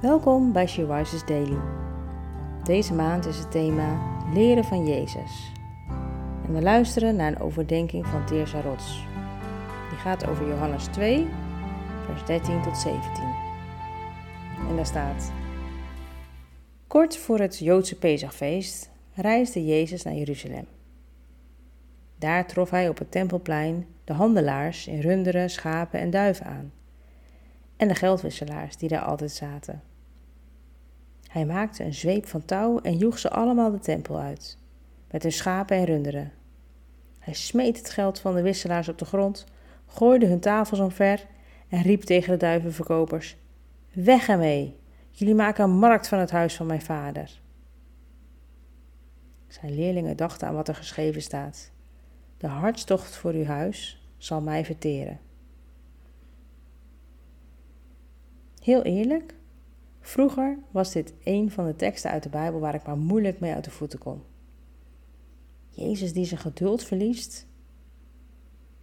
Welkom bij She Daily. Deze maand is het thema Leren van Jezus. En we luisteren naar een overdenking van Teersa Rots. Die gaat over Johannes 2, vers 13 tot 17. En daar staat: Kort voor het Joodse Pesachfeest reisde Jezus naar Jeruzalem. Daar trof hij op het tempelplein de handelaars in runderen, schapen en duiven aan. En de geldwisselaars die daar altijd zaten. Hij maakte een zweep van touw en joeg ze allemaal de tempel uit, met hun schapen en runderen. Hij smeet het geld van de wisselaars op de grond, gooide hun tafels omver en riep tegen de duivenverkopers: Weg ermee! Jullie maken een markt van het huis van mijn vader. Zijn leerlingen dachten aan wat er geschreven staat. De hartstocht voor uw huis zal mij verteren. Heel eerlijk, vroeger was dit een van de teksten uit de Bijbel waar ik maar moeilijk mee uit de voeten kon. Jezus die zijn geduld verliest.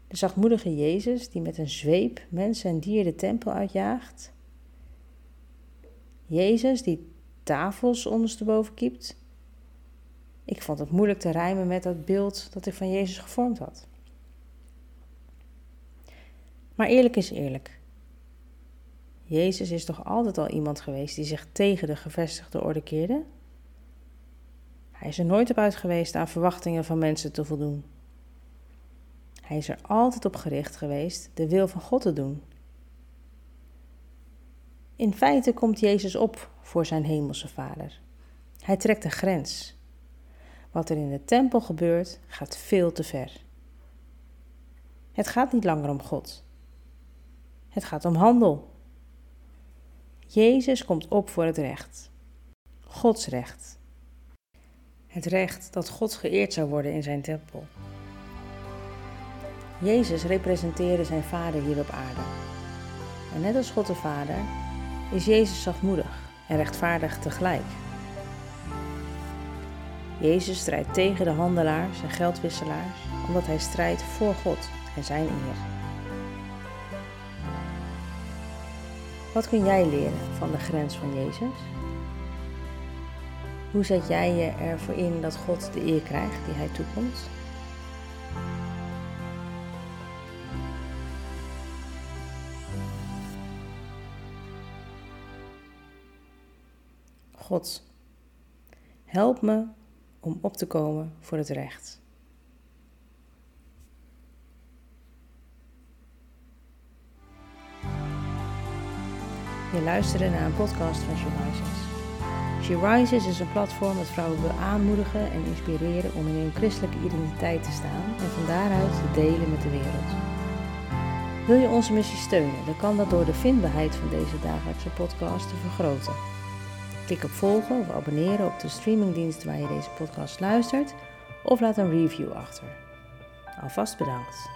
De zachtmoedige Jezus die met een zweep mensen en dieren de tempel uitjaagt. Jezus die tafels ondersteboven kiept. Ik vond het moeilijk te rijmen met dat beeld dat ik van Jezus gevormd had. Maar eerlijk is eerlijk. Jezus is toch altijd al iemand geweest die zich tegen de gevestigde orde keerde? Hij is er nooit op uit geweest aan verwachtingen van mensen te voldoen. Hij is er altijd op gericht geweest de wil van God te doen. In feite komt Jezus op voor zijn hemelse Vader. Hij trekt een grens. Wat er in de tempel gebeurt, gaat veel te ver. Het gaat niet langer om God. Het gaat om handel. Jezus komt op voor het recht. Gods recht. Het recht dat God geëerd zou worden in zijn tempel. Jezus representeerde zijn vader hier op aarde. En net als God de Vader is Jezus zachtmoedig en rechtvaardig tegelijk. Jezus strijdt tegen de handelaars en geldwisselaars omdat hij strijdt voor God en zijn eer. Wat kun jij leren van de grens van Jezus? Hoe zet jij je ervoor in dat God de eer krijgt die hij toekomt? God, help me om op te komen voor het recht. Je luisterde naar een podcast van She Rises. She Rises is een platform dat vrouwen wil aanmoedigen en inspireren om in hun christelijke identiteit te staan en van daaruit te delen met de wereld. Wil je onze missie steunen, dan kan dat door de vindbaarheid van deze dagelijkse podcast te vergroten. Klik op volgen of abonneren op de streamingdienst waar je deze podcast luistert of laat een review achter. Alvast bedankt.